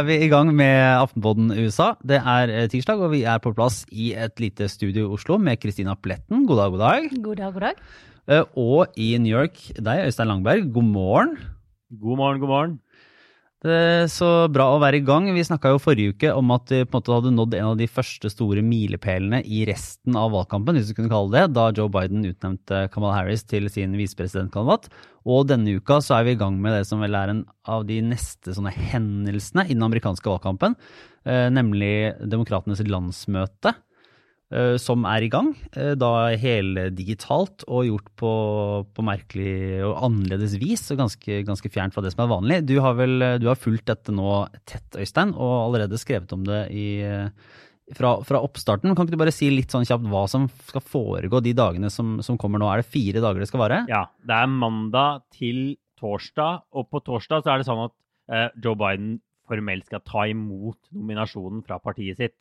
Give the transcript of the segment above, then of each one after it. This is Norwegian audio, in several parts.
er vi i gang med Aftenpodden USA. Det er eh, tirsdag, og vi er på plass i et lite studio i Oslo med Kristina Pletten. God dag, god dag. God dag, god dag. Eh, Og i New York, deg, Øystein Langberg. God morgen. God morgen, god morgen. Det er så bra å være i gang. Vi snakka jo forrige uke om at vi på en måte hadde nådd en av de første store milepælene i resten av valgkampen, hvis du kunne kalle det, da Joe Biden utnevnte Kamala Harris til sin visepresidentkandidat. Og denne uka så er vi i gang med det som vel er en av de neste sånne hendelsene i den amerikanske valgkampen, eh, nemlig demokratenes landsmøte. eh, Som er i gang, da da heldigitalt og gjort på, på merkelig og annerledes vis. og ganske, ganske fjernt fra det som er vanlig. Du har vel du har fulgt dette nå tett, Øystein, og allerede skrevet om det i, eh, fra, fra oppstarten. Kan ikke du bare si litt sånn kjapt hva som skal foregå de dagene som, som kommer nå? Er det fire dager det skal vare? Ja, det er mandag til torsdag, og på torsdag så er det sånn at eh, Joe Biden formelt skal ta imot nominasjonen fra partiet sitt.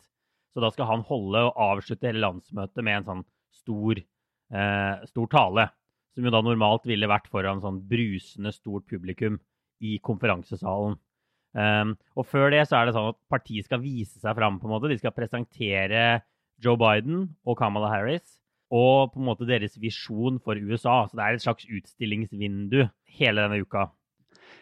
Så da skal han holde og avslutte hele landsmøtet med en sånn stor, eh, stor tale. Som jo da normalt ville vært foran sånn brusende stort publikum i konferansesalen. Um, og før det så er det sånn at partiet skal vise seg fram. på en måte. De skal presentere Joe Biden og Kamala Harris og på en måte deres visjon for USA. Så det er et slags utstillingsvindu hele denne uka.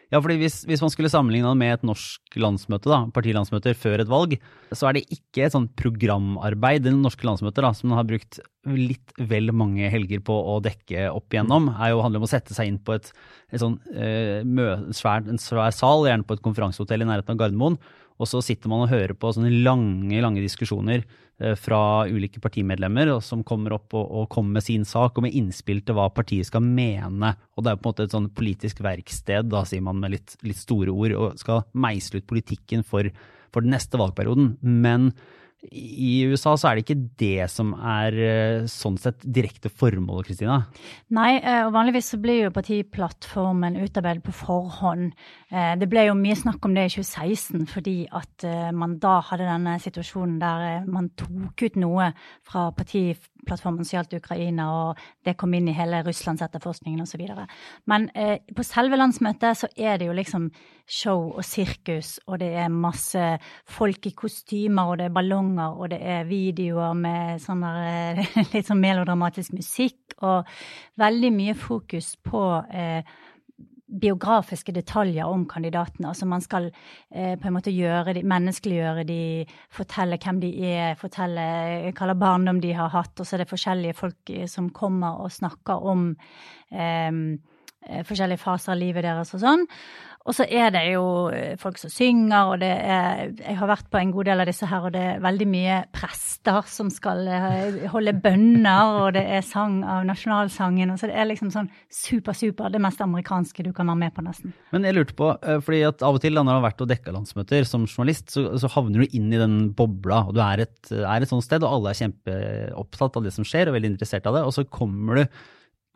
Ja, fordi hvis, hvis man skulle sammenligne det med et norsk landsmøte, da, partilandsmøter før et valg, så er det ikke et sånt programarbeid. Det norske landsmøter, da, som man har brukt litt vel mange helger på å dekke opp igjennom, jo, handler om å sette seg inn på et, et sånn, eh, mø, svær, en svær sal, gjerne på et konferansehotell i nærheten av Gardermoen. Og så sitter man og hører på sånne lange lange diskusjoner eh, fra ulike partimedlemmer som kommer opp og, og kommer med sin sak og med innspill til hva partiet skal mene. Og det er på en måte et sånn politisk verksted, da sier man med litt, litt store ord, og skal meisle ut politikken for, for den neste valgperioden. Men i USA så er det ikke det som er eh, sånn sett direkte formålet, Kristina. Nei, eh, og vanligvis så blir jo partiplattformen utarbeidet på forhånd. Eh, Det ble jo mye snakk om det i 2016, fordi at man da hadde denne situasjonen der man tok ut noe fra partiplattformen som gjaldt Ukraina, og det kom inn i hele Russlandsetterforskningen osv. Men eh, på selve landsmøtet så er det jo liksom show og sirkus, og det er masse folk i kostymer, og det er ballonger, og det er videoer med sånn der, eh, litt sånn melodramatisk musikk, og veldig mye fokus på eh, biografiske detaljer om kandidatene. Altså man skal eh, på en måte gjøre de, menneskeliggjøre de, fortelle hvem de er, fortelle hva slags barndom de har hatt, og så er det forskjellige folk eh, som kommer og snakker om eh, eh, forskjellige faser av livet deres og sånn. Og så er det jo eh, folk som synger, og det er Jeg har vært på en god del av disse her, og det er veldig mye prester som skal eh, holde bønner, og det er sang av nasjonalsangen, og så det er liksom sånn super-super, det mest amerikanske du kan være med på, nesten. Men jeg lurte på, eh, fordi at av og til når du har vært og dekka landsmøter som journalist, så, så havner du inn i den bobla, og du er et, er et sånt sted, og alle er kjempeopptatt av det som skjer, og veldig interessert av det, og så kommer du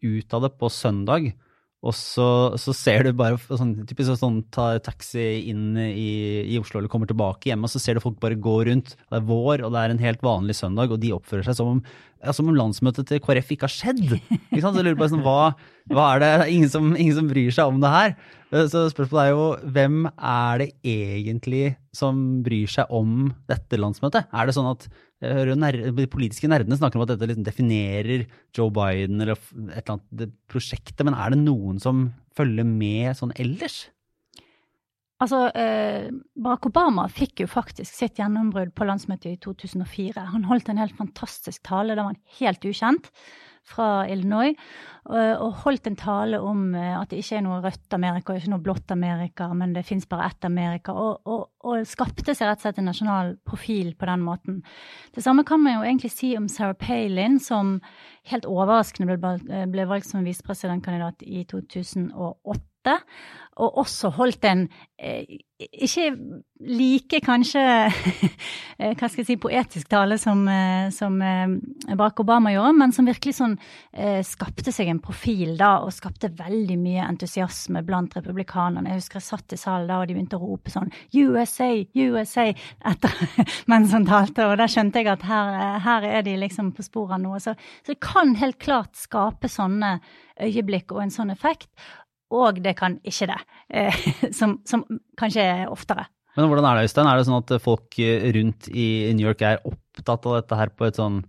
ut av det på søndag, og så, så ser du bare sånn, typisk sånn ta taxi inn i, i Oslo eller kommer tilbake hjemme, og så ser du folk bare gå rundt. Det er vår, og det er en helt vanlig søndag, og de oppfører seg som om, ja, som om landsmøtet til KrF ikke har skjedd. Ikke sant? Så lurer på sånn, hva, hva er det? Det er ingen som, ingen som bryr seg om det her. Så spørsmålet er jo hvem er det egentlig som bryr seg om dette landsmøtet? Er det sånn at jeg hører jo De politiske nerdene snakker om at dette liksom definerer Joe Biden eller et eller annet prosjektet, men er det noen som følger med sånn ellers? Altså, eh, Barack Obama fikk jo faktisk sitt gjennombrudd på landsmøtet i 2004. Han holdt en helt fantastisk tale, da var han helt ukjent, fra Illinois. Og, holdt en tale om eh, at det ikke er noe rødt Amerika ikke noe blått Amerika, men det fins bare ett Amerika. Og, og, og skapte seg rett og slett en nasjonal profil på den måten. Det samme kan man jo egentlig si om Sarah Palin, som helt overraskende ble, ble valgt som visepresidentkandidat i 2008 og også holdt en eh, ikke like kanskje eh, hva skal jeg si, poetisk tale som, eh, som Barack Obama gjorde, men som virkelig sånn skapte seg en profil da, og skapte veldig mye entusiasme blant republikanerne. Jeg husker jeg satt i salen da, og de begynte å rope sånn USA, USA etter mens han talte, og da skjønte jeg at her, her er de liksom på sporet av noe. Så, så det kan helt klart skape sånne øyeblikk og en sånn effekt og det kan ikke det. Eh, som, som, kanskje er oftere. Men hvordan er det, Øystein? Er det sånn at folk rundt i New York er opptatt av dette her på et sånn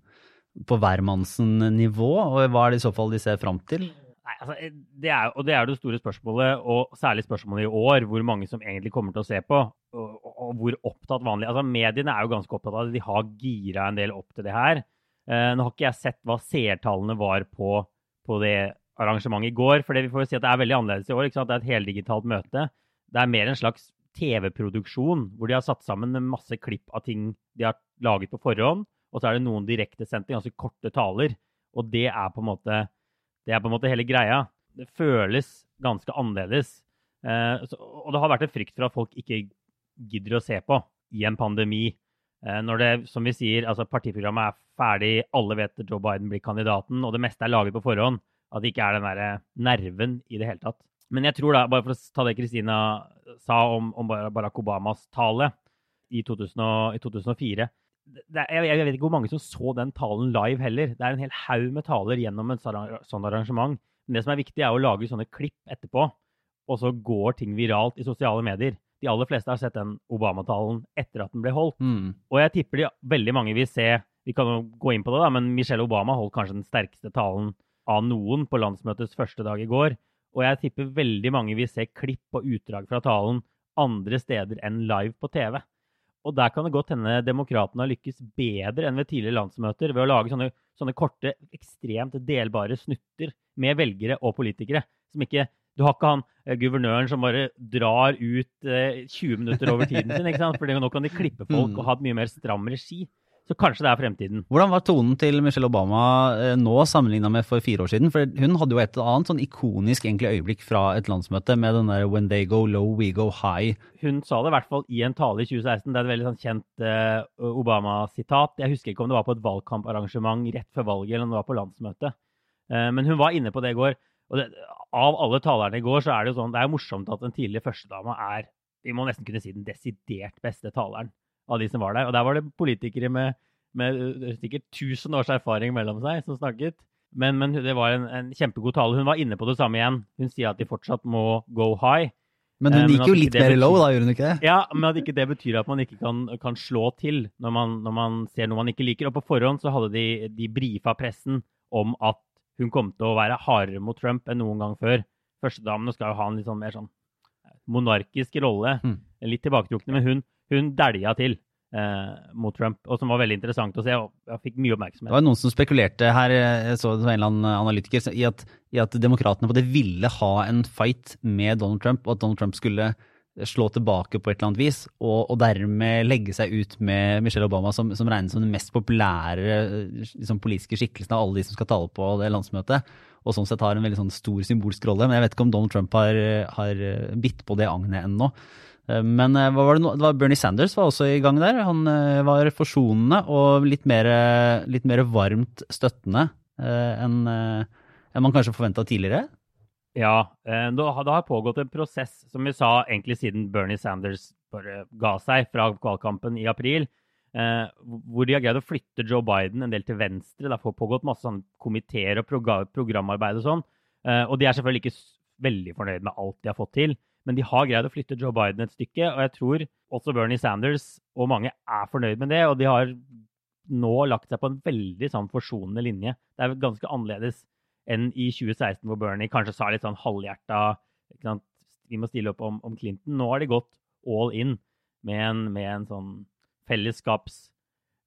på hvermannsen-nivå, og hva er det i så fall de ser fram til? Nei, altså, det er, og det er det store spørsmålet, og særlig spørsmålet i år, hvor mange som egentlig kommer til å se på, og, og, og hvor opptatt vanlig Altså, Mediene er jo ganske opptatt av det, de har gira en del opp til det her. Eh, nå har ikke jeg sett hva seertallene var på, på, det arrangementet i går, for det vi får si at det er veldig annerledes i år. ikke sant? Det er et heldigitalt møte. Det er mer en slags TV-produksjon, hvor de har satt sammen med masse klipp av ting de har laget på forhånd, og så er det noen direktesendte, ganske korte taler. Og det er på en måte det er på en måte hele greia. Det føles ganske annerledes. Eh, så, og det har vært en frykt for at folk ikke gidder å se på i en pandemi. Eh, når det, som vi sier, altså partiprogrammet er ferdig, alle vet at Joe Biden blir kandidaten, og det meste er laget på forhånd. At det ikke er den der nerven i det hele tatt. Men jeg tror da, bare for å ta det Kristina sa om, om Barack Obamas tale i, 2000, i 2004 er, jeg, jeg, vet ikke hvor mange som så den talen live heller. Det er en hel haug med taler gjennom et sånt arrangement. Men det som er viktig, er å lage sånne klipp etterpå, og så går ting viralt i sosiale medier. De aller fleste har sett den Obama-talen etter at den ble holdt. Mm. Og jeg tipper de veldig mange vil se Vi kan jo gå inn på det, da, men Michelle Obama holdt kanskje den sterkeste talen av noen på landsmøtets første dag i går. Og jeg tipper veldig mange vil se klipp og utdrag fra talen andre steder enn live på TV. Og der kan det godt hende demokratene har lykkes bedre enn ved tidligere landsmøter ved å lage sånne, sånne, korte, ekstremt delbare snutter med velgere og politikere. Som ikke Du har ikke han eh, guvernøren som bare drar ut eh, 20 minutter over tiden sin. ikke sant? For nå kan de klippe folk mm. og ha et mye mer stram regi. Så kanskje det er fremtiden. Hvordan var tonen til Michelle Obama eh, nå sammenligna med for fire år siden? For hun hadde jo et annet sånn ikonisk egentlig øyeblikk fra et landsmøte med den der 'When they go low, we go high'. Hun sa det i hvert fall i en tale i 2016. Det er et veldig sånn kjent uh, Obama-sitat. Jeg husker ikke om det var på et valgkamparrangement rett før valget eller om det var på landsmøtet. Uh, men hun var inne på det i går. Og det, av alle talerne i går, så er det jo sånn Det er morsomt at den tidligere førstedama er Vi må nesten kunne si den desidert beste taleren av de som var der. Og der var det politikere med, med eh, sikkert 1000 års erfaring mellom seg som snakket. Men, men det var en, en, kjempegod tale. Hun var inne på det samme igjen. Hun sier at de fortsatt må go high. Men hun eh, gikk jo litt mer low, da, gjorde hun ikke det? Ja, men at ikke det betyr at man ikke kan, kan slå til når man, når man, ser noe man ikke liker. Og på forhånd så hadde de, de brifa pressen om at hun kom til å være hardere mot Trump enn noen gang før. Førstedamene skal jo ha en litt sånn mer sånn monarkisk rolle. Mm. Litt tilbaketrukne, men hun, hun dælja til eh, mot Trump, og som var veldig interessant å se. og jeg fikk mye oppmerksomhet. Det var noen som spekulerte her, jeg så det var en eller annen analytiker, i at, i at demokratene ville ha en fight med Donald Trump, og at Donald Trump skulle slå tilbake på et eller annet vis, og, og dermed legge seg ut med Michelle Obama, som, som regnes som den mest populære liksom, politiske skikkelsen av alle de som skal tale på det landsmøtet, og sånn sett har en veldig sånn stor symbolsk rolle. Men jeg vet ikke om Donald Trump har, har bitt på det agnet ennå. Eh, men eh, var det, det var Bernie Sanders var også i gang der. Han eh, var forsonende og litt mer, litt mer varmt støttende enn enn man kanskje forventa tidligere. Ja, det har pågått en prosess, som vi sa egentlig siden Bernie Sanders ga seg fra valgkampen i april, hvor de har greid å flytte Joe Biden en del til venstre. Det har pågått masse sånn komiteer og programarbeid og sånn. Og de er selvfølgelig ikke veldig fornøyd med alt de har fått til. Men de har greid å flytte Joe Biden et stykke, og jeg tror også Bernie Sanders og mange er fornøyd med det. Og de har nå lagt seg på en veldig sånn forsonende linje. Det er ganske annerledes enn i 2016, hvor Bernie kanskje sa litt sånn halvhjerta Vi må stille opp om, om, Clinton. Nå har de gått all in med en, med en sånn fellesskaps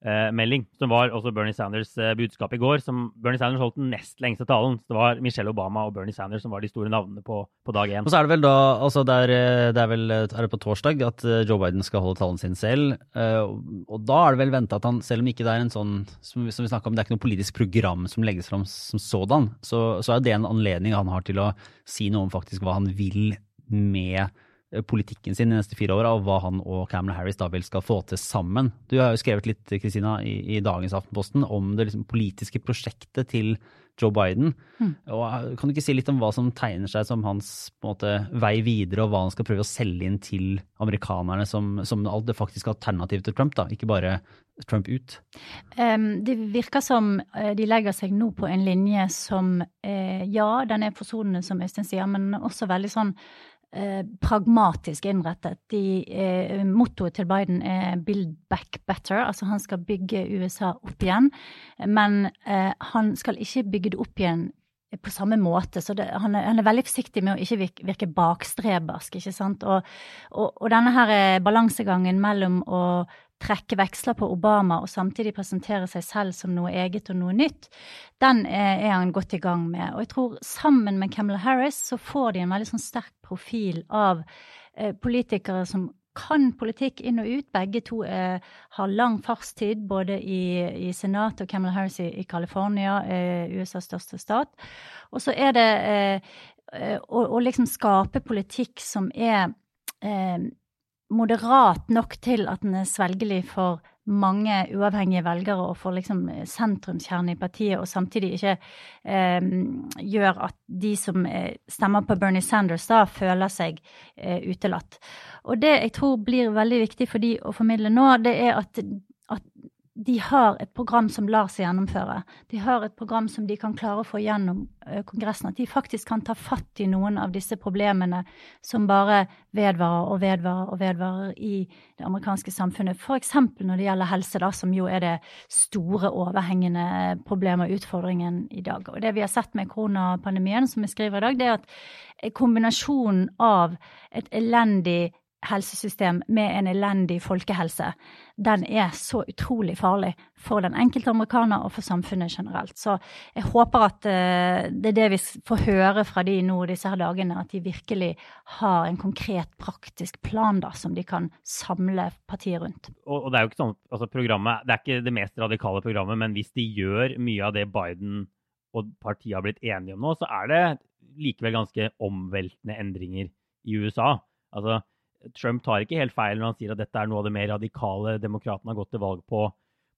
melding, som var også Bernie Sanders' eh, budskap i går. som Bernie Sanders holdt den nest lengste talen. Så det var Michelle Obama og Bernie Sanders som var de store navnene på, på dag én. Og så er det vel da, altså det er, eh, det er vel er det på torsdag at eh, Joe Biden skal holde talen sin selv. Eh, og da er det vel venta at han, selv om ikke det er en sånn som, som vi om, det er ikke noe politisk program som legges fram som sådan, så, så er det en anledning han har til å si noe om faktisk hva han vil med Eh, politikken sin de neste fire åra, og hva han og Cameron Harris da vel skal få til sammen. Du har jo skrevet litt Kristina, i, i dagens Aftenposten om det liksom, politiske prosjektet til Joe Biden. Mm. Og eh, kan du ikke si litt om hva som tegner seg som hans måte, vei videre, og hva han skal prøve å selge inn til amerikanerne som, som det faktiske alternativet til Trump, da, ikke bare Trump ut? Um, det virker som eh, de legger seg nå på en linje som uh, ja, den er forsonende, som Øystein sier, men også veldig sånn eh, pragmatisk innrettet. De, eh, mottoet til Biden er 'build back better', altså han skal bygge USA opp igjen. Men eh, han skal ikke bygge det opp igjen på samme måte. Så det, han, er, han, er, veldig forsiktig med å ikke virke, virke bakstrebersk. ikke sant? Og, og, og denne her eh, balansegangen mellom å trekke veksler på Obama og samtidig presentere seg selv som noe eget og noe nytt, den er, er han godt i gang med. Og jeg tror sammen med Camelot Harris så får de en veldig sånn sterk profil av eh, politikere som kan politikk inn og ut. Begge to eh, har lang fartstid, både i, i Senatet og Camelot Harris i, i California, eh, USAs største stat. Og så er det eh, eh, å, å, liksom skape politikk som er eh, moderat nok til at den er svelgelig for mange uavhengige velgere og får liksom sentrumskjerne i partiet, og samtidig ikke eh, gjør at de som eh, stemmer på Bernie Sanders, da føler seg eh, utelatt. Og det jeg tror blir veldig viktig for de å formidle nå, det er at de har et program som lar seg gjennomføre. De har et program som de kan klare å få gjennom eh, Kongressen. At de faktisk kan ta fatt i noen av disse problemene som bare vedvarer og vedvarer og vedvarer i det amerikanske samfunnet. F.eks. når det gjelder helse, da, som jo er det store, overhengende problemet og utfordringen i dag. Og det vi har sett med koronapandemien, som vi skriver i dag, det er at kombinasjonen av et elendig helsesystem med en elendig folkehelse, den er så utrolig farlig for den enkelte amerikaner og for samfunnet generelt. Så jeg håper at uh, det er det vi får høre fra de nå disse her dagene, at de virkelig har en konkret, praktisk plan da, som de kan samle partiet rundt. Og, og det er jo ikke sånn, altså programmet, det er ikke det mest radikale programmet, men hvis de gjør mye av det Biden og partiet har blitt enige om nå, så er det likevel ganske omveltende endringer i USA. Altså, Trump tar ikke helt feil når han sier at dette er noe av det mer radikale demokratene har gått til valg på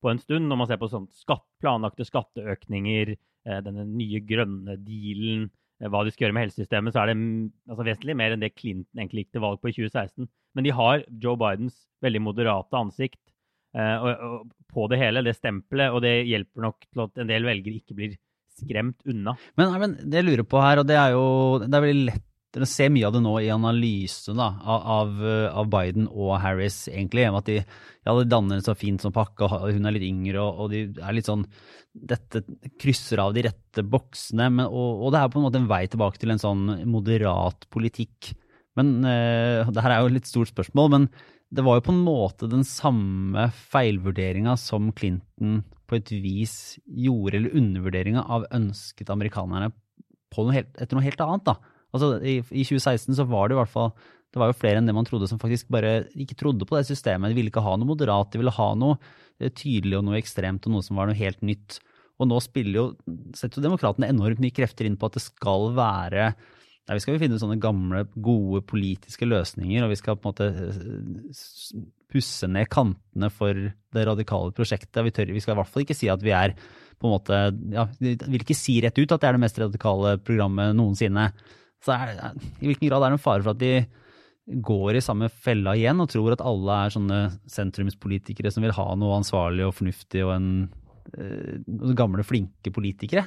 på en stund. Når man ser på sånt skatt, planlagte skatteøkninger, eh, denne nye grønne dealen, eh, hva de skal gjøre med helsesystemet, så er det altså, vesentlig mer enn det Clinton egentlig gikk til valg på i 2016. Men de har Joe Bidens veldig moderate ansikt eh, og, og, på det hele, det stempelet, og det hjelper nok til at en del velgere ikke blir skremt unna. Men, men det jeg lurer på her, og det er jo det er veldig lett dere ser mye av det nå i analysen da, av, av, Biden og Harris, egentlig. At de, ja, de danner så fint sånn pakke, og hun er litt yngre, og, og de er litt sånn Dette krysser av de rette boksene. Men, og, og, det er på en måte en vei tilbake til en sånn moderat politikk. Men uh, det her er jo et litt stort spørsmål, men det var jo på en måte den samme feilvurderinga som Clinton på et vis gjorde, eller undervurderinga av ønsket amerikanerne noe helt, etter noe helt annet. da. Altså, i, i, 2016 så var det i hvert fall det var jo flere enn det man trodde som faktisk bare ikke trodde på det systemet. De ville ikke ha noe moderat, de ville ha noe eh, tydelig og noe ekstremt og noe som var noe helt nytt. Og nå spiller jo, setter jo demokratene enormt mye krefter inn på at det skal være ja, Vi skal jo finne sånne gamle, gode politiske løsninger, og vi skal på en måte eh, pusse ned kantene for det radikale prosjektet. Vi, tør, vi skal i hvert fall ikke si at vi er på en måte ja, Vi vil ikke si rett ut at det er det mest radikale programmet noensinne. Så er, i hvilken grad er det en fare for at de går i samme fella igjen og tror at alle er sånne sentrumspolitikere som vil ha noe ansvarlig og fornuftig og en eh, gamle, flinke politikere?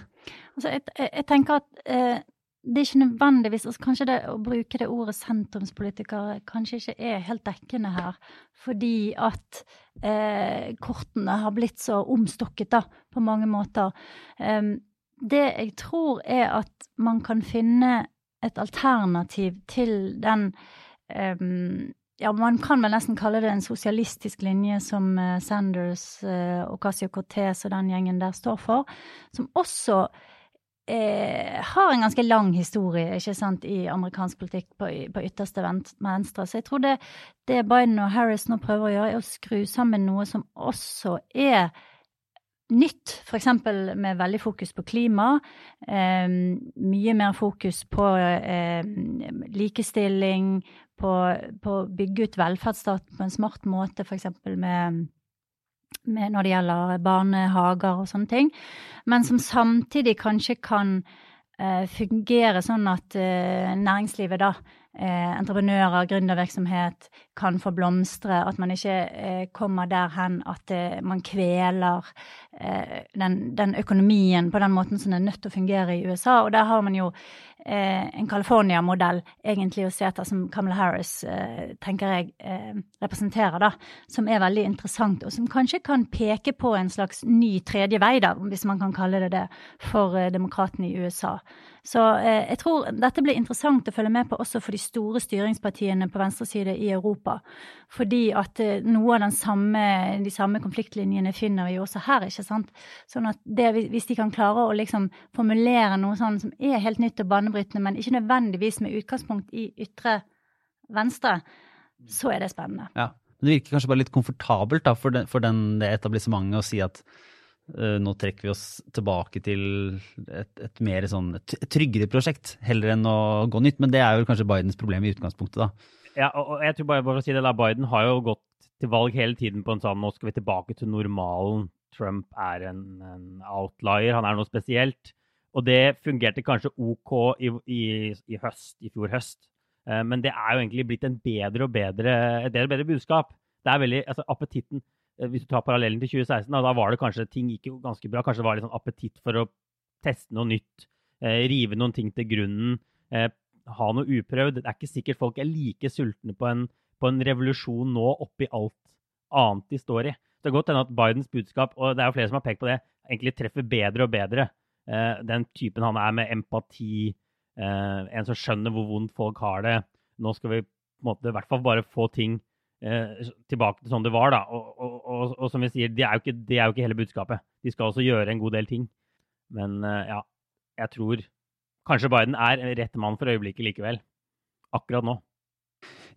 Altså, jeg, jeg, tenker at eh, det er ikke nødvendigvis altså Kanskje det å bruke det ordet sentrumspolitikere kanskje ikke er helt dekkende her. Fordi at eh, kortene har blitt så omstokket, da, på mange måter. Um, det jeg tror er at man kan finne et alternativ til den um, ja, Man kan vel nesten kalle det en sosialistisk linje som uh, Sanders og Ocasio-Cortez og den gjengen der står for, som også eh, har en ganske lang historie ikke sant, i amerikansk politikk på, på ytterste venstre. Så jeg tror det, det Biden og Harris nå prøver å gjøre, er å skru sammen noe som også er nytt, f.eks. med veldig fokus på klima. Eh, mye mer fokus på eh, likestilling, på, å bygge ut velferdsstaten på en smart måte, f.eks. med med når det gjelder barnehager og sånne ting, men som samtidig kanskje kan fungere sånn at uh, næringslivet da eh, entreprenører, gründervirksomhet kan få blomstre. At man ikke eh, kommer der hen at eh, man kveler eh, den, den, økonomien på den måten som den er nødt til å fungere i USA. Og der har man jo eh, en California-modell egentlig se etter, som Kamala Harris eh, tenker jeg representerer, da, som er veldig interessant, og som kanskje kan peke på en slags ny tredje vei, da, hvis man kan kalle det det, for demokratene i USA. Så eh, jeg tror dette blir interessant å følge med på også for de store styringspartiene på venstreside i Europa. Fordi at eh, noe av samme, de samme konfliktlinjene finner vi også her, ikke sant. Sånn at det, hvis de kan klare å liksom formulere noe sånn som er helt nytt og banebrytende, men ikke nødvendigvis med utgangspunkt i ytre venstre, så er det spennende. Ja. Det virker kanskje bare litt komfortabelt da, for, den, for den, det etablissementet å si at nå trekker vi oss tilbake til et, et mer sånn tryggere prosjekt, heller enn å gå nytt. Men det er jo kanskje Bidens problem i utgangspunktet, da. Ja, og jeg tror bare, bare å si det, da, Biden har jo gått til valg hele tiden på en sånn nå skal vi tilbake til normalen. Trump er en, en outlier, han er noe spesielt. Og det fungerte kanskje OK i, i, i høst, i fjor høst. Eh, men det er jo egentlig blitt en bedre og bedre, et bedre, bedre budskap. Det er veldig, altså Appetitten Eh, hvis du tar parallellen til 2016, da, da, var det kanskje ting gikk jo ganske bra. Kanskje det var litt sånn appetitt for å teste noe nytt, eh, rive noen ting til grunnen, eh, ha noe uprøvd. Det er ikke sikkert folk er like sultne på en, på en revolusjon nå oppi alt annet de står i. Det er godt hende at Bidens budskap, og det er jo flere som har pekt på det, egentlig treffer bedre og bedre. Eh, den typen han er med empati, eh, en som skjønner hvor vondt folk har det. Nå skal vi på en måte i hvert fall bare få ting eh, tilbake til sånn det var. da. Og, og, og, og som vi sier, det er, ikke, det er, jo ikke, hele budskapet. De skal også gjøre en god del ting. Men eh, ja, jeg tror kanskje Biden er rett mann for øyeblikket likevel. Akkurat nå.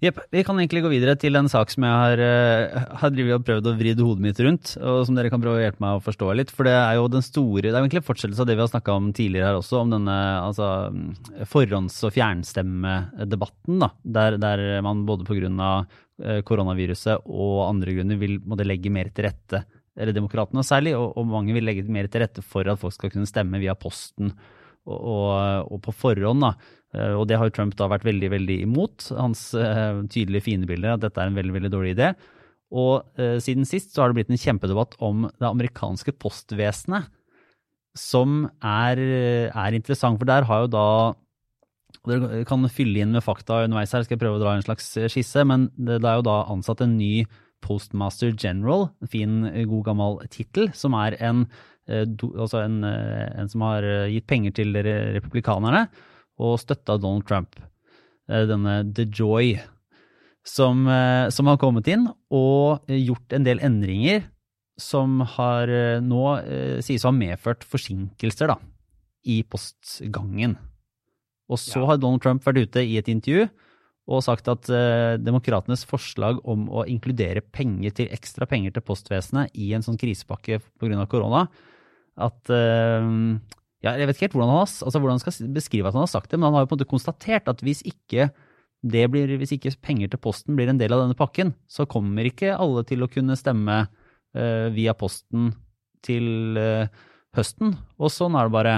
Jepp. Vi kan egentlig gå videre til en sak som jeg har, uh, har og prøvd å vride hodet mitt rundt, og som dere kan prøve å hjelpe meg å forstå litt. For det er jo den store Det er jo egentlig fortsettelse av det vi har snakka om tidligere her også, om denne altså, forhånds- og fjernstemmedebatten, da. Der, der man både pga. Uh, koronaviruset og andre grunner vil måtte legge mer til rette, eller demokratene særlig, og, og mange vil legge mer til rette for at folk skal kunne stemme via posten og, og, og på forhånd. da. Eh, og det har Trump da vært veldig veldig imot. Hans uh, tydelige fiendebilde at dette er en veldig veldig dårlig idé. Og uh, siden sist så har det blitt en kjempedebatt om det amerikanske postvesenet, som er, er interessant. For der har jo da Dere kan fylle inn med fakta underveis her, skal jeg prøve å dra en slags skisse. Men det, det er jo da ansatt en ny postmaster general, en fin, god gammel tittel, som er en, altså en, en som har gitt penger til republikanerne og støtta Donald Trump. Eh, denne The Joy, som, eh, som, har kommet inn og gjort en del endringer som har eh, nå sies å ha medført forsinkelser da, i postgangen. Og så ja. har Donald Trump vært ute i et intervju og sagt at uh, demokratenes forslag om å inkludere penger til, ekstra penger til postvesenet i en sånn krisepakke pga. korona, at uh, ja, Jeg vet ikke helt hvordan han, har, altså hvordan han skal beskrive at han har sagt det, men han har jo på en måte konstatert at hvis ikke, blir, hvis ikke penger til Posten blir en del av denne pakken, så kommer ikke alle til å kunne stemme uh, via Posten til uh, høsten. Og sånn er det bare.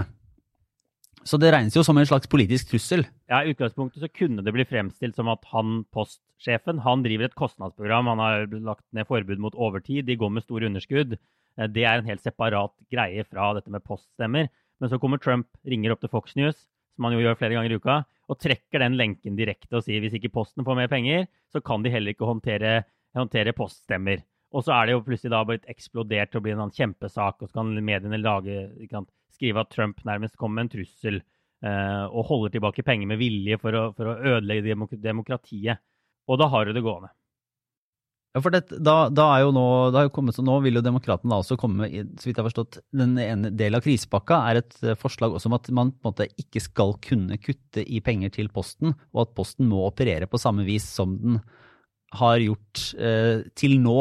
Så det regnes jo som en slags politisk trussel. Ja, I utgangspunktet så kunne det bli fremstilt som at han, postsjefen, han driver et kostnadsprogram. Han har lagt ned forbud mot overtid, de går med store underskudd. Eh, det er en helt separat greie fra dette med poststemmer. Men så kommer Trump, ringer opp til Fox News, som han jo gjør flere ganger i uka, og trekker den lenken direkte og sier hvis ikke Posten får mer penger, så kan de heller ikke håndtere, håndtere poststemmer. Og så er det jo plutselig da blitt eksplodert til å bli en kjempesak, og så kan mediene lage, kan skrive at Trump nærmest kommer med en trussel eh, og holder tilbake penger med vilje for å, for å ødelegge demokratiet. Og da har du det gående. Ja, for det, da, da, er jo nå, det har jo kommet, så nå vil jo demokratene da også komme så vidt jeg har forstått, Den ene delen av krisepakka er et eh, forslag også om at man på en måte ikke skal kunne kutte i penger til Posten, og at Posten må operere på samme vis som den har gjort eh, til nå.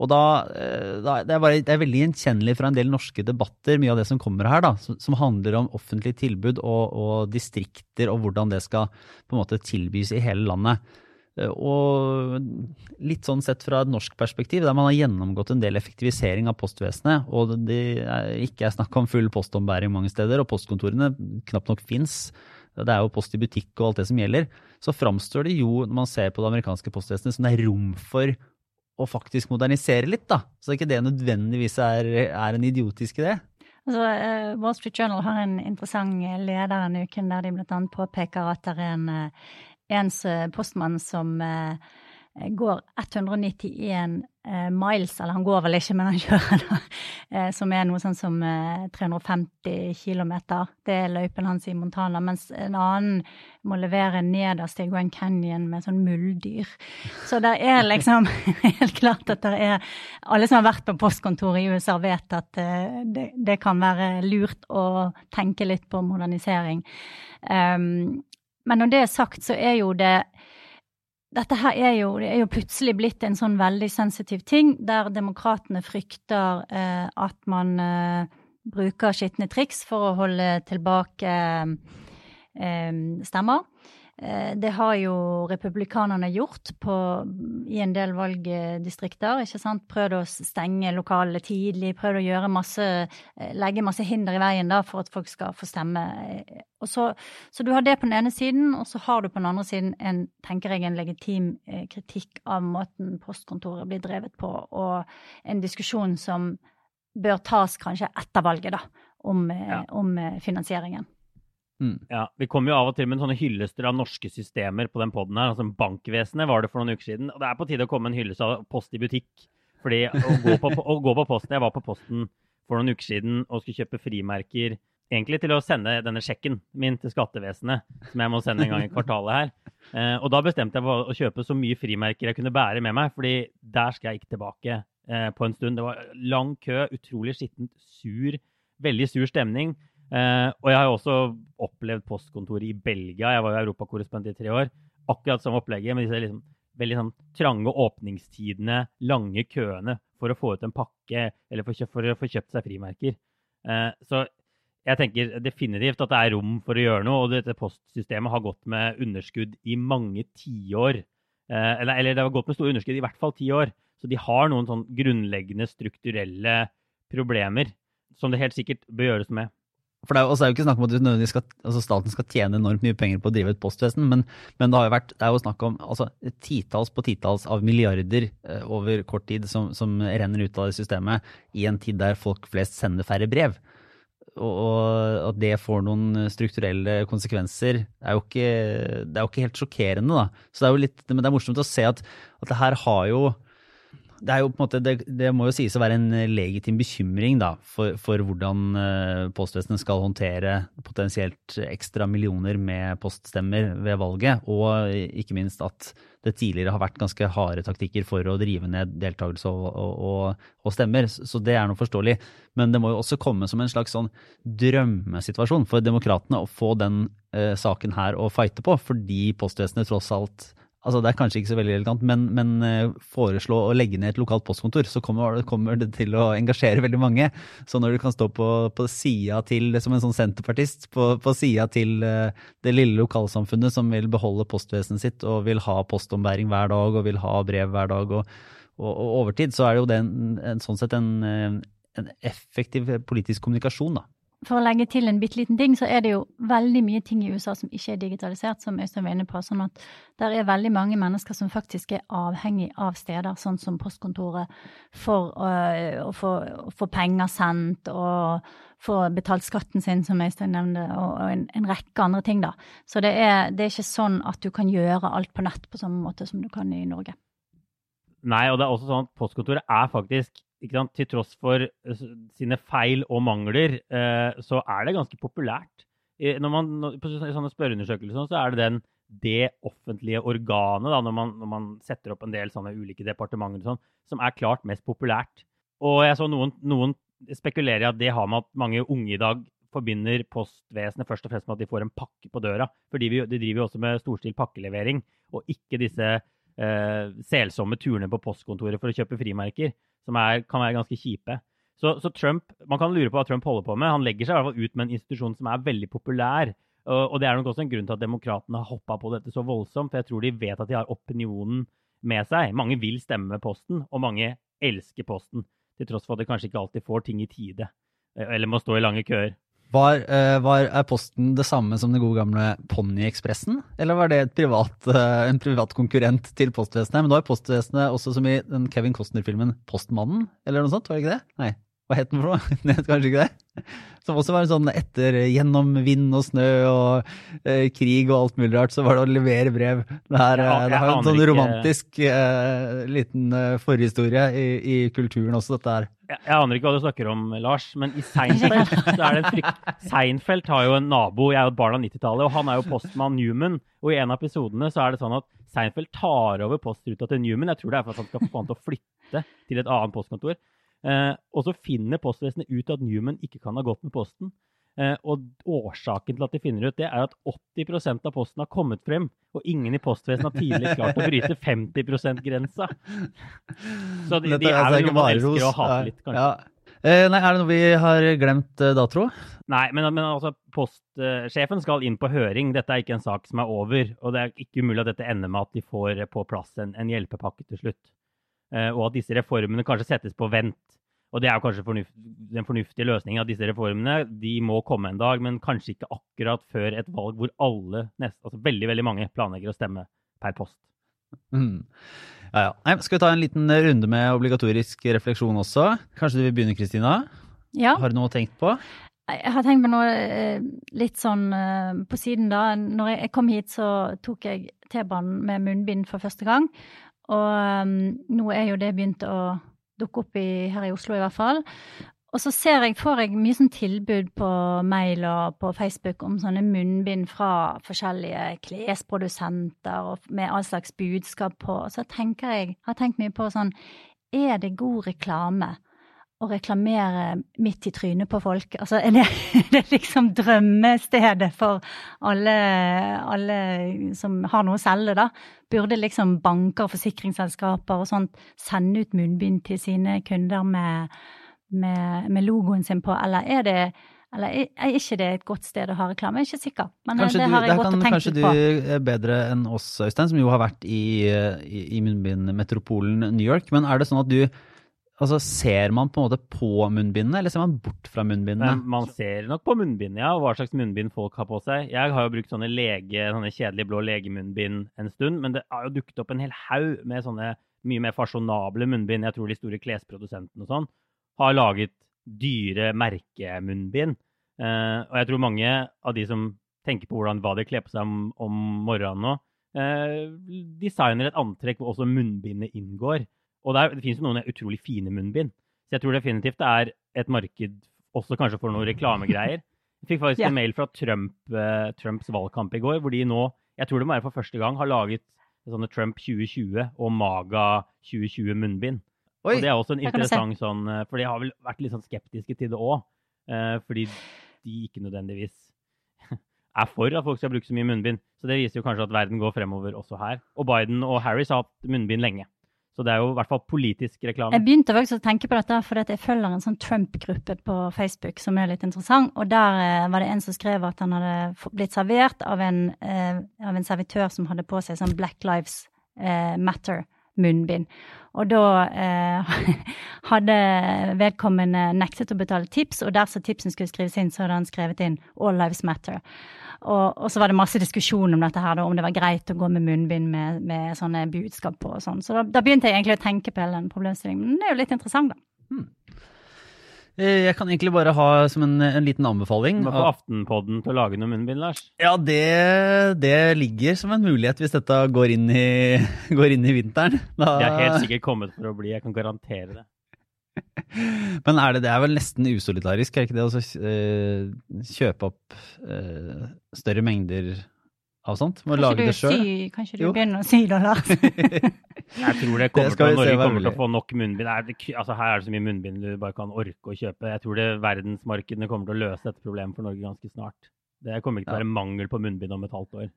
Og da, eh, det, er bare, det, er veldig gjenkjennelig fra en del norske debatter, mye av det som kommer her, da, som, som handler om offentlige tilbud og, og distrikter og hvordan det skal på en måte tilbys i hele landet. Eh, og litt sånn sett fra et norsk perspektiv, der man har gjennomgått en del effektivisering av postvesenet, og det er ikke er snakk om full postombæring mange steder, og postkontorene knapt nok fins. det er jo post i butikk og alt det som gjelder, så framstår det jo, når man ser på det amerikanske postvesenet, som det er rom for å faktisk modernisere litt, da. Så ikke det nødvendigvis er, er en idiotisk idé. Altså, uh, Wall Street Journal har en interessant leder denne uken der de bl.a. påpeker at det er en, en postmann som uh, går 191 eh, miles, eller han går vel ikke, men han kjører, da, eh, som er noe sånn som eh, 350 km. Det er løypen hans i Montana. Mens en annen må levere nederst i Grand Canyon med sånn muldyr. Så det er liksom helt klart at det er Alle som har vært på postkontoret i USA, vet at eh, det, det, kan være lurt å tenke litt på modernisering. Um, men når det er sagt, så er jo det dette her er jo, det er jo plutselig blitt en sånn veldig sensitiv ting, der demokratene frykter eh, at man eh, bruker skitne triks for å holde tilbake eh, stemmer. Eh, det har jo republikanerne gjort på, i en del valgdistrikter. ikke sant? Prøvd å stenge lokalene tidlig, prøvd å masse, eh, legge masse hinder i veien da, for at folk skal få stemme. Og så, så, du har det på den ene siden, og så har du på den andre siden en, tenker jeg, en legitim eh, kritikk av måten postkontoret blir drevet på, og en diskusjon som bør tas kanskje etter valget, da, om, ja. om finansieringen. Mm. Ja, Vi kommer jo av og til med sånne hyllester av norske systemer på den poden her. Altså Bankvesenet var det for noen uker siden. Og det er på tide å komme en hyllest av post i butikk. Fordi å gå, på, å gå på posten Jeg var på posten for noen uker siden og skulle kjøpe frimerker. Egentlig til å sende denne sjekken min til skattevesenet, som jeg må sende en gang i kvartalet her. Eh, og da bestemte jeg for å kjøpe så mye frimerker jeg kunne bære med meg, fordi der skal jeg ikke tilbake eh, på en stund. Det var lang kø, utrolig skittent, sur, veldig sur stemning. Uh, og jeg har jo også opplevd postkontoret i Belgia. Jeg var jo europakorrespondent i tre år. Akkurat samme opplegget med disse liksom, veldig sånn, trange åpningstidene, lange køene for å få ut en pakke eller for, for å få kjøpt seg frimerker. Uh, så jeg tenker definitivt at det er rom for å gjøre noe. Og dette postsystemet har gått med underskudd i mange tiår. Uh, eller, eller det har gått med store underskudd i hvert fall ti år. Så de har noen sånn grunnleggende strukturelle problemer som det helt sikkert bør gjøres med. For det er, jo, er jo ikke snakk om at skal, altså staten skal tjene enormt mye penger på å drive et postvesen, men, men det, vært, det er jo snakk om altså, titalls på titalls av milliarder eh, over kort tid som, som, renner ut av det systemet i en tid der folk flest sender færre brev. Og, og at det får noen strukturelle konsekvenser, er jo ikke, det er jo ikke helt sjokkerende. da. Så det er jo litt, Men det er morsomt å se at, at det her har jo det, er jo på en måte, det, det, må jo sies å være en eh, legitim bekymring da, for, for hvordan uh, postvesenet skal håndtere potensielt ekstra millioner med poststemmer ved valget, og ikke minst at det tidligere har vært ganske harde taktikker for å drive ned deltakelse og, og, og, stemmer. Så det er noe forståelig. Men det må jo også komme som en slags sånn drømmesituasjon for demokratene å få den uh, saken her å fighte på, fordi postvesenet tross alt altså Det er kanskje ikke så veldig elegant, men, men eh, foreslå å legge ned et lokalt postkontor, så kommer, kommer, det til å engasjere veldig mange. Så når du kan stå på, på sida til, som en sånn senterpartist, på, på sida til uh, det lille lokalsamfunnet som vil beholde postvesenet sitt og vil ha postombæring hver dag og vil ha brev hver dag og, og, og overtid, så er det jo det en, en, sånn sett en, eh, en effektiv politisk kommunikasjon, da for å legge til en bitte liten ting, så er det jo veldig mye ting i USA som ikke er digitalisert, som Øystein var inne på. Sånn at der er veldig mange mennesker som faktisk er avhengig av steder, sånn som postkontoret, for få, å få, penger sendt og få betalt skatten sin, som Øystein nevnte, og, og en, en, rekke andre ting, da. Så det er, det er ikke sånn at du kan gjøre alt på nett på samme måte som du kan i Norge. Nei, og det er også sånn at postkontoret er faktisk sant, til tross for eh, sine feil og mangler, eh, så er det ganske populært. Når man, på sånne spørreundersøkelser så er det den, det offentlige organet, da, når, man, når, man, setter opp en del sånne ulike departementer, sånn, som er klart mest populært. Og jeg så noen, noen spekulerer i at det har med at mange unge i dag forbinder postvesenet først og fremst med at de får en pakke på døra. Fordi de, de driver jo også med storstilt pakkelevering, og ikke disse eh, selsomme turene på postkontoret for å kjøpe frimerker som er, kan være ganske kjipe. Så, så, Trump, Man kan lure på hva Trump holder på med. Han legger seg i hvert fall ut med en institusjon som er veldig populær. Og, og det er nok også en grunn til at demokratene har hoppa på dette så voldsomt. For jeg tror de vet at de har opinionen med seg. Mange vil stemme med Posten, og mange elsker Posten. Til tross for at de kanskje ikke alltid får ting i tide. Eller må stå i lange køer. Var, eh, var, Posten det samme som den gode gamle Ponnyekspressen, eller var det privat, eh, en privat konkurrent til Postvesenet? Men nå er Postvesenet også som i den Kevin Costner-filmen Postmannen, eller noe sånt, var det ikke det? Nei, hva het den for noe? Het kanskje ikke det? Som også var en sånn etter gjennom vind og snø og eh, krig og alt mulig rart, så var det å levere brev. Det, her, Ja, det har jo en sånn ikke- romantisk eh, liten eh, forhistorie i, i kulturen også, dette her. Jeg, jeg aner ikke hva du snakker om, Lars, men i Seinfeld så er det en frykt... Seinfeld har jo en nabo, jeg er jo et barn av 90-tallet, og han er jo postmann Newman. Og i en av episodene så er det sånn at Seinfeld tar over postruta til Newman. Jeg tror det er for at han skal få han til å flytte til et annet postkontor. Eh, og så finner postvesenet ut at Newman ikke kan ha gått med posten. Eh, og årsaken til at de finner ut det, er at 80% av posten har kommet frem, og ingen i postvesenet har tidligere klart å bryte 50 %-grensa. Så de, de er vel noen noe man elsker å hate litt, kanskje. Ja. Eh, nei, er det noe vi har glemt eh, da, tro? Nei, men, men altså, postsjefen skal inn på høring. Dette er ikke en sak som er over. Og det er ikke umulig at dette ender med at de får på plass en, en hjelpepakke til slutt. Eh, og at disse reformene kanskje settes på vent. Og det er jo kanskje fornuft, den fornuftige løsningen at disse reformene de må komme en dag, men kanskje ikke akkurat før et valg hvor alle, nest, altså veldig veldig mange, planlegger å stemme per post. Mm. Ja, ja. Nei, skal vi ta en liten runde med obligatorisk refleksjon også? Kanskje du vil begynne, Kristina? Ja. Har du noe tenkt på? Jeg har tenkt på noe eh, litt sånn eh, på siden da. Når jeg kom hit, så tok jeg T-banen med munnbind for første gang. Og um, nå er jo det begynt å dukke opp i, her i Oslo, i hvert fall. Og så ser jeg, får jeg mye sånn tilbud på mail og på Facebook om sånne munnbind fra forskjellige klesprodusenter og med all slags budskap på. Og så tenker jeg, har tenkt mye på sånn Er det god reklame? Å reklamere midt i trynet på folk. Altså, er det, det er liksom drømmestedet for alle, alle som har noe å selge, da. Burde liksom banker og forsikringsselskaper og sånt sende ut munnbind til sine kunder med, med, med logoen sin på, eller er det eller er ikke det et godt sted å ha reklame? Jeg er ikke sikker. Men Kanskje det har jeg godt gått kan og tenkt kanskje litt du er bedre enn oss, Øystein, som jo har vært i, i, i munnbindmetropolen New York. Men er det sånn at du Altså, Ser man på en måte på munnbindene, eller ser man bort fra munnbindene? Men man ser nok på munnbindene, ja, og hva slags munnbind folk har på seg. Jeg har jo brukt sånne, lege, sånne kjedelige blå legemunnbind en stund, men det har jo dukket opp en hel haug med sånne mye mer fasjonable munnbind. Jeg tror de store klesprodusentene og sånn har laget dyre merkemunnbind. Eh, og jeg tror mange av de som tenker på hvordan, hva de kler på seg om, om morgenen nå, eh, designer et antrekk hvor også munnbindet inngår. Og det, er, det finnes jo noen utrolig fine munnbind. Så jeg tror definitivt det er et marked også kanskje for noen reklamegreier. Jeg fikk faktisk yeah. en mail fra Trump, uh, Trumps valgkamp i går, hvor de nå, jeg tror det må være for første gang, har laget sånne Trump 2020 og Maga 2020 munnbind. Oi, Og det er også en Der interessant sånn eh, For de har vel vært litt sånn skeptiske til det òg. Fordi de ikke nødvendigvis er for at folk skal bruke så mye munnbind. Så det viser jo kanskje at verden går fremover også her. Og Biden og Harris har hatt munnbind lenge. Så det er jo i hvert fall politisk reklame. Jeg begynte faktisk å tenke på dette fordi jeg følger en sånn Trump-gruppe på Facebook som er litt interessant. Og der eh, var det en som skrev at han hadde blitt servert av en, eh, av en servitør som hadde på seg sånn Black Lives eh, Matter-munnbind. Og da eh, hadde vedkommende nektet å betale tips, og der så tipsen skulle skrives inn, så hadde han skrevet inn All Lives Matter. Og, og så var det masse diskusjon om dette her, da, om det var greit å gå med munnbind med, med sånne budskap på og sånn. Så da, da begynte jeg egentlig å tenke på hele den problemstillingen. Men det er jo litt interessant, da. Hmm. Jeg kan egentlig bare ha som en, en liten anbefaling. Du må få Aftenpodden til å lage noe munnbind, Lars. Ja, det, det ligger som en mulighet hvis dette går inn i, går inn i vinteren. Da, Det er helt sikkert kommet for å bli, jeg kan garantere det. Men er det, det er vel nesten usolidarisk, er det ikke det? Å så, eh, kjøpe opp eh, større mengder av sånt? Må lage Kanskje det du, sjøl? Si, kanskje du Jo. begynner å si det, Lars? Jeg tror det kommer det til, Norge kommer til å få nok munnbind. Det er, det, altså, her er det så mye munnbind du bare kan orke å kjøpe. Jeg tror det verdensmarkedene kommer til å løse dette problemet for Norge ganske snart. Det kommer ikke til å Ja. være mangel på munnbind om et halvt år.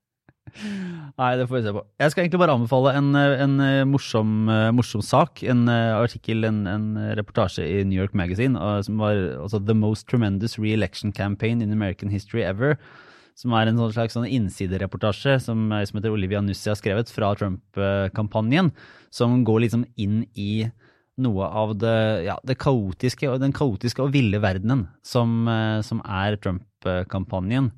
Nei, det får vi se på. Jeg skal egentlig bare anbefale en, en eh, morsom, eh, morsom sak. En eh, artikkel, en, en reportasje i New York Magazine som var altså, The Most Tremendous Re-Election Campaign in American History Ever. Som er en sånn slags sånn innsidereportasje som, som heter Olivia Nussi har skrevet fra Trump-kampanjen. Som går liksom inn i noe av det, ja, det kaotiske den kaotiske og ville verdenen som, som er Trump-kampanjen.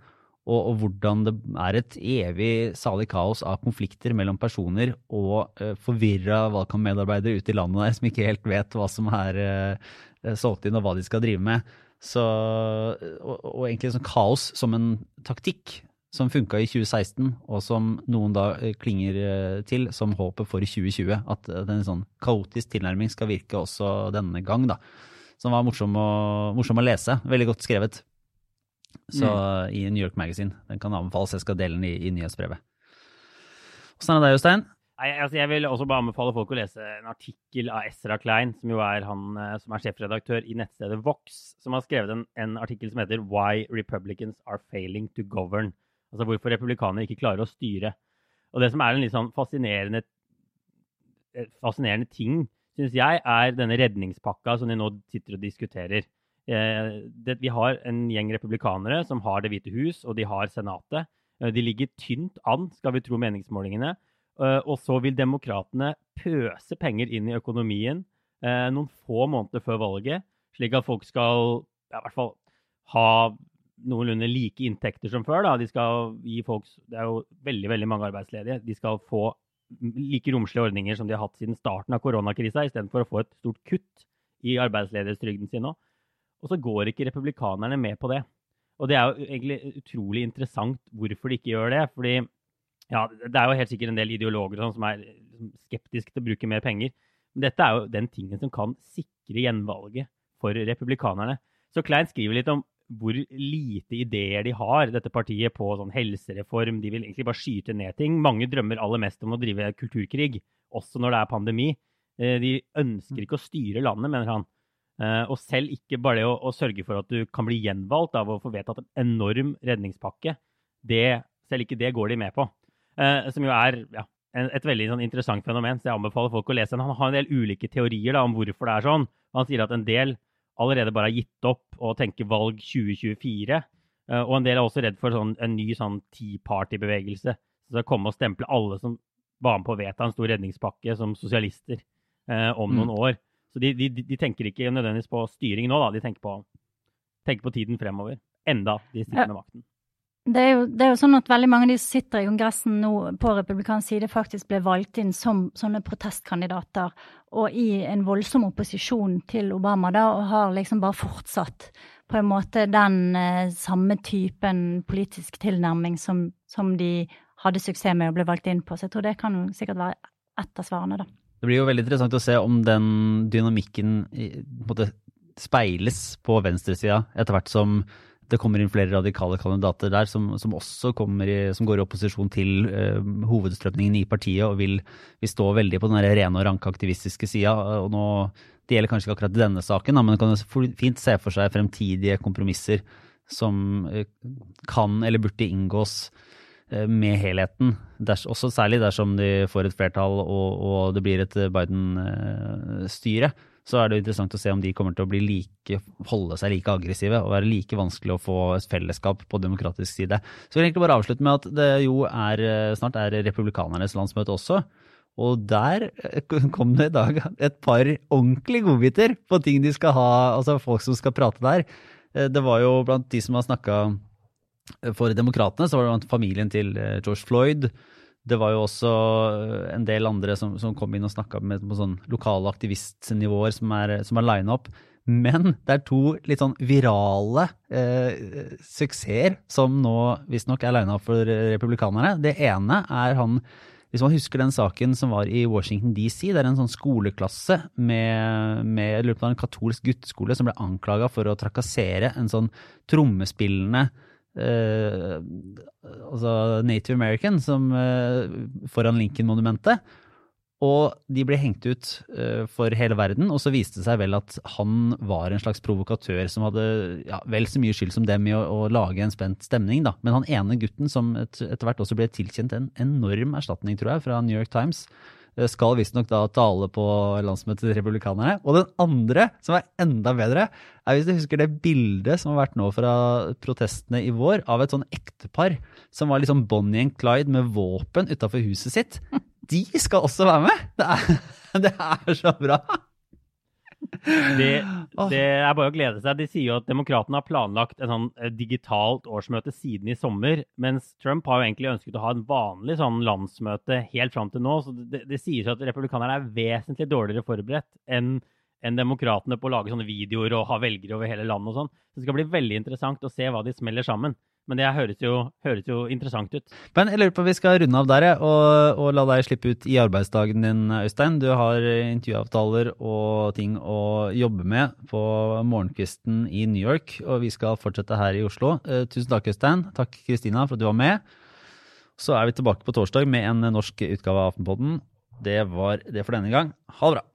Og, og, hvordan det er et evig salig kaos av konflikter mellom personer og uh, forvirra valgkampmedarbeidere ute i landet der som ikke helt vet hva som er uh, solgt inn og hva de skal drive med. Så, og, og egentlig sånn kaos som en taktikk som funka i 2016, og som noen da klinger til som håpet for 2020. At en sånn kaotisk tilnærming skal virke også denne gang, da. Som var morsom å, morsom å lese. Veldig godt skrevet. Så mm. i New York Magazine. Den kan anbefales. Jeg skal dele den i, i nyhetsbrevet. Åssen er det deg, Jostein? Nei, altså jeg vil også bare anbefale folk å lese en artikkel av Ezra Klein, som jo er han eh, som er sjefredaktør i nettstedet Vox, som har skrevet en, en artikkel som heter 'Why Republicans Are Failing to Govern'. Altså hvorfor republikanere ikke klarer å styre. Og det som er en litt sånn fascinerende, eh, fascinerende ting, syns jeg, er denne redningspakka som de nå sitter og diskuterer. Eh, det, vi har en gjeng republikanere som har Det hvite hus, og de har Senatet. Eh, de ligger tynt an, skal vi tro meningsmålingene. Eh, og så vil demokratene pøse penger inn i økonomien noen få måneder før valget, slik at folk skal ja, i hvert fall ha noenlunde like inntekter som før. Da. De skal gi folk, Det er jo veldig veldig mange arbeidsledige. De skal få like romslige ordninger som de har hatt siden starten av koronakrisa, istedenfor å få et stort kutt i arbeidsledighetstrygden sin nå. Og så går ikke republikanerne med på det. Og det er jo egentlig utrolig interessant hvorfor de ikke gjør det. fordi ja, det er jo helt sikkert en del ideologer sånn, som er liksom skeptiske til å bruke mer penger. Men dette er jo den tingen som kan sikre gjenvalget for republikanerne. Så Klein skriver litt om hvor lite ideer de har, dette partiet, på sånn helsereform. De vil egentlig bare skyte ned ting. Mange drømmer aller mest om å drive kulturkrig, også når det er pandemi. Eh, de ønsker ikke å styre landet, mener han. Eh, og selv ikke bare det å, å sørge for at du kan bli gjenvalgt av å få vedtatt en enorm redningspakke, det, selv ikke det går de med på. Eh, som jo er ja, et veldig sånn, interessant fenomen, så jeg anbefaler folk å lese den. Han har en del ulike teorier da, om hvorfor det er sånn. Han sier at en del allerede bare har gitt opp og tenker valg 2024. Eh, og en del er også redd for sånn, en ny sånn Tea Party-bevegelse. Så komme og stemple alle som var med på å vedta en stor redningspakke som sosialister om mm. noen år. Så de, de, de, tenker ikke nødvendigvis på styring nå, da. De tenker på, tenker på tiden fremover. Enda de sitter med makten. Det er, jo, det er, jo, sånn at veldig mange av de som sitter i Kongressen nå på republikansk side, faktisk ble valgt inn som sånne protestkandidater, og i en voldsom opposisjon til Obama, da, og har liksom bare fortsatt på en måte den eh, samme typen politisk tilnærming som, som, de hadde suksess med og ble valgt inn på. Så jeg tror det kan jo sikkert være ett av svarene, da. Det blir jo veldig interessant å se om den dynamikken måte speiles på venstresida etter hvert som det kommer inn flere radikale kandidater der som, som også i, som går i opposisjon til uh, hovedstrømningen i partiet og vil, vil, stå veldig på den rene og ranke aktivistiske sida. Det gjelder kanskje ikke akkurat denne saken, men man kan fint se for seg fremtidige kompromisser som uh, kan eller burde inngås med helheten. Ders, også særlig dersom de får et flertall og, og det blir et Biden-styre så er det interessant å se om de kommer til å like, holde seg like aggressive og være like vanskelig å få et fellesskap på demokratisk side. Så jeg vil egentlig bare avslutte med at det jo er, snart er republikanernes landsmøte også. Og der kom det i dag et par ordentlige godbiter på ting de skal ha, altså folk som skal prate der. Det var jo blant de som har snakka for demokratene, så var det familien til George Floyd. Det var jo også eh, en del andre som, som kom inn og snakka på sånn lokale aktivistnivåer som er, som er lina opp. Men det er to litt sånn virale eh, suksesser som nå visstnok er lina opp for republikanerne. Det ene er han hvis man husker den saken som var i Washington DC, det er en sånn skoleklasse med, med en katolsk gutteskole som ble anklaga for å trakassere en sånn trommespillende eh, altså Native American som, eh, foran Lincoln-monumentet. Og de ble hengt ut eh, for hele verden, og så viste det seg vel at han var en slags provokatør som hadde ja, vel så mye skyld som dem i å, å, lage en spent stemning, da. Men han ene gutten som et, etter hvert også ble tilkjent en enorm erstatning, tror jeg, fra New York Times, skal visstnok da tale på landsmøtet til republikanerne. Og den andre, som er enda bedre, er hvis du husker det bildet som har vært nå fra protestene i vår, av et sånn ektepar som var liksom Bonnie and Clyde med våpen utafor huset sitt. De skal også være med! Det er, det er så bra! Det, det, er bare å glede seg. De sier jo at demokratene har planlagt en sånn eh, digitalt årsmøte siden i sommer, mens Trump har jo egentlig ønsket å ha en vanlig sånn landsmøte helt fram til nå. Så det, det sies jo at republikanerne er vesentlig dårligere forberedt enn enn demokratene på å lage sånne videoer og ha velgere over hele landet og sånn. Så det skal bli veldig interessant å se hva de smeller sammen. Men det høres jo, høres jo interessant ut. Men jeg lurer på vi skal runde av der og, og, la deg slippe ut i arbeidsdagen din, Øystein. Du har intervjuavtaler og ting å jobbe med på morgenkvisten i New York, og vi skal fortsette her i Oslo. Uh, tusen takk, Øystein. Takk, Kristina, for at du var med. Så er vi tilbake på torsdag med en norsk utgave av Aftenpodden. Det var det for denne gang. Ha det bra.